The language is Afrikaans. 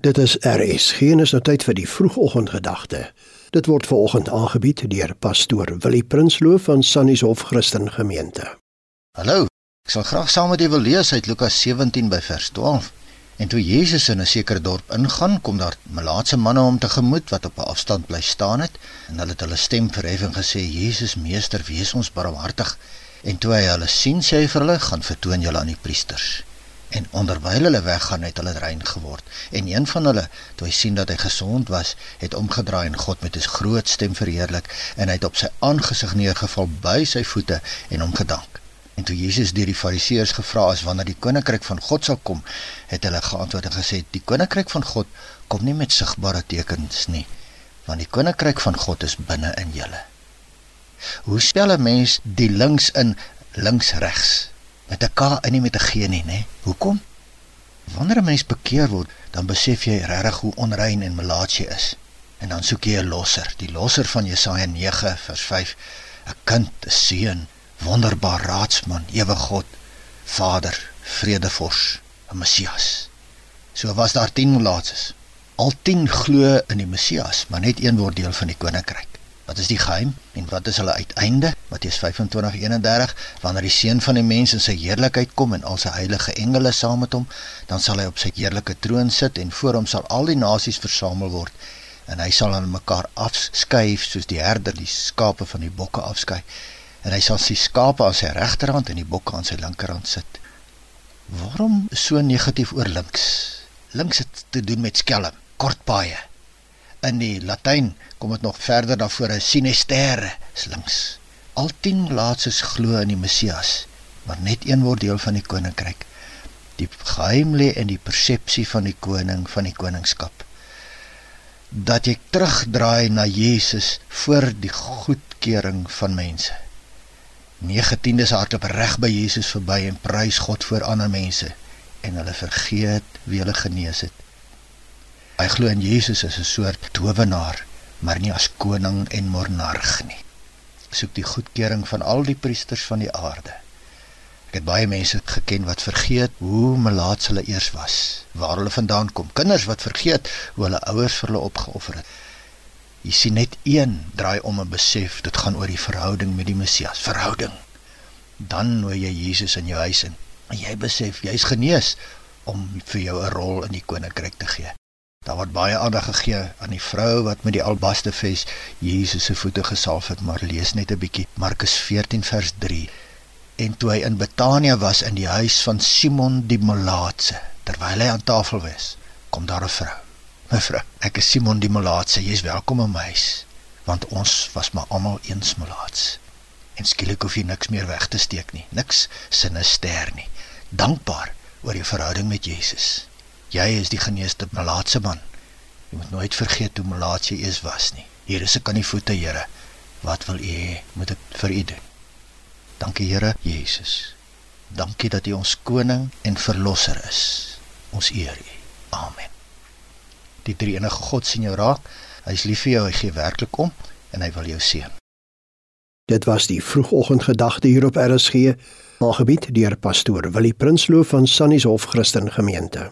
Dit is RS. Geen is nou tyd vir die vroegoggendgedagte. Dit word veraloggend aangebied deur pastoor Willie Prinsloo van Sannieshof Christen Gemeente. Hallo. Ek sal graag saam met u wil lees uit Lukas 17 by vers 12. En toe Jesus in 'n sekere dorp ingaan, kom daar melaatse manne hom tegemoet wat op 'n afstand bly staan het en hulle het hulle stem verhef en gesê: "Jesus, meester, wees ons barmhartig." En toe hy hulle sien, sê hy vir hulle: "Gaan vertoon julle aan die priesters." En onderwyl hulle weggaan het hulle rein geword. En een van hulle, toe hy sien dat hy gesond was, het omgedraai en God met 'n groot stem verheerlik en hy het op sy aangesig neergeval by sy voete en hom gedank. En toe Jesus deur die Fariseërs gevra is wanneer die koninkryk van God sal kom, het hulle geantwoord en gesê: "Die koninkryk van God kom nie met sigbare tekens nie, want die koninkryk van God is binne in julle." Hoe spel 'n mens die links in links regs? met 'n K en nie met 'n G nie, né? Hoekom? Wanneer 'n mens bekeer word, dan besef jy regtig hoe onrein en melaats jy is. En dan soek jy 'n losser, die losser van Jesaja 9 vers 5, 'n kind, 'n seun, wonderbaar raadsman, ewige God, Vader, vredevors, 'n Messias. So was daar 10 melaatses. Al 10 glo in die Messias, maar net een word deel van die koninkryk. Wat is die geheim en wat is hulle uiteinde? Matteus 25:31 Wanneer die seun van die mens in sy heerlikheid kom en al sy heilige engele saam met hom, dan sal hy op sy heerlike troon sit en voor hom sal al die nasies versamel word en hy sal aan mekaar afskuif soos die herder die skape van die bokke afskei en hy sal sy skape aan sy regterhand en die bokke aan sy linkerhand sit. Waarom so negatief oor links? Links het te doen met skelm, kort paaie in die Latyn kom dit nog verder daarvoor 'n sinistere links. Al 10 laatses glo in die Messias, maar net een word deel van die koninkryk. Die geheim lê in die persepsie van die koning van die koningskap. Dat jy terugdraai na Jesus voor die goedkeuring van mense. 19de se hardloop reg by Jesus verby en prys God voor ander mense en hulle vergeet wie hulle genees het. Hy glo in Jesus as 'n soort towenaar, maar nie as koning en monarg nie. Soek die goedkeuring van al die priesters van die aarde. Ek het baie mense geken wat vergeet hoe melaats hulle eers was, waar hulle vandaan kom. Kinders wat vergeet hoe hulle ouers vir hulle opgeoffer het. Jy sien net een draai om 'n besef, dit gaan oor die verhouding met die Messias, verhouding. Dan nooi jy Jesus in jou huis in en jy besef jy's genees om vir jou 'n rol in die koninkryk te gee. Daar word baie aandag gegee aan die vrou wat met die albasterves Jesus se voete gesalf het, maar lees net 'n bietjie Markus 14 vers 3. En toe hy in Betanië was in die huis van Simon die Melaatse, terwyl hy aan tafel was, kom daar 'n vrou. Mevrou, ek is Simon die Melaatse, jy's welkom in my huis, want ons was maar almal eens melaats. En skielik hoef jy niks meer weg te steek nie, niks sinister nie. Dankbaar oor jou verhouding met Jesus. Jy is die geneeste melaatse man. Jy moet nooit vergeet hoe melaats jy eers was nie. Hier is ek aan die voete, Here. Wat wil U hê moet ek vir U doen? Dankie, Here Jesus. Dankie dat U ons koning en verlosser is. Ons eer U. Amen. Die drie enige God sien jou raak. Hy is lief vir jou, hy gee werklik om en hy wil jou seën. Dit was die vroegoggendgedagte hier op RSG, aangebied deur pastoor Willie Prinsloo van Sannieshof Christen Gemeente.